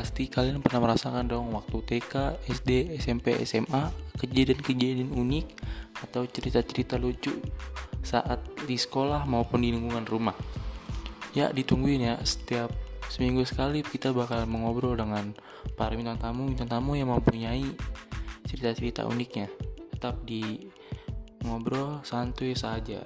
pasti kalian pernah merasakan dong waktu TK, SD, SMP, SMA, kejadian-kejadian unik atau cerita-cerita lucu saat di sekolah maupun di lingkungan rumah. Ya, ditungguin ya setiap seminggu sekali kita bakal mengobrol dengan para bintang tamu, bintang tamu yang mempunyai cerita-cerita uniknya. Tetap di ngobrol santuy saja.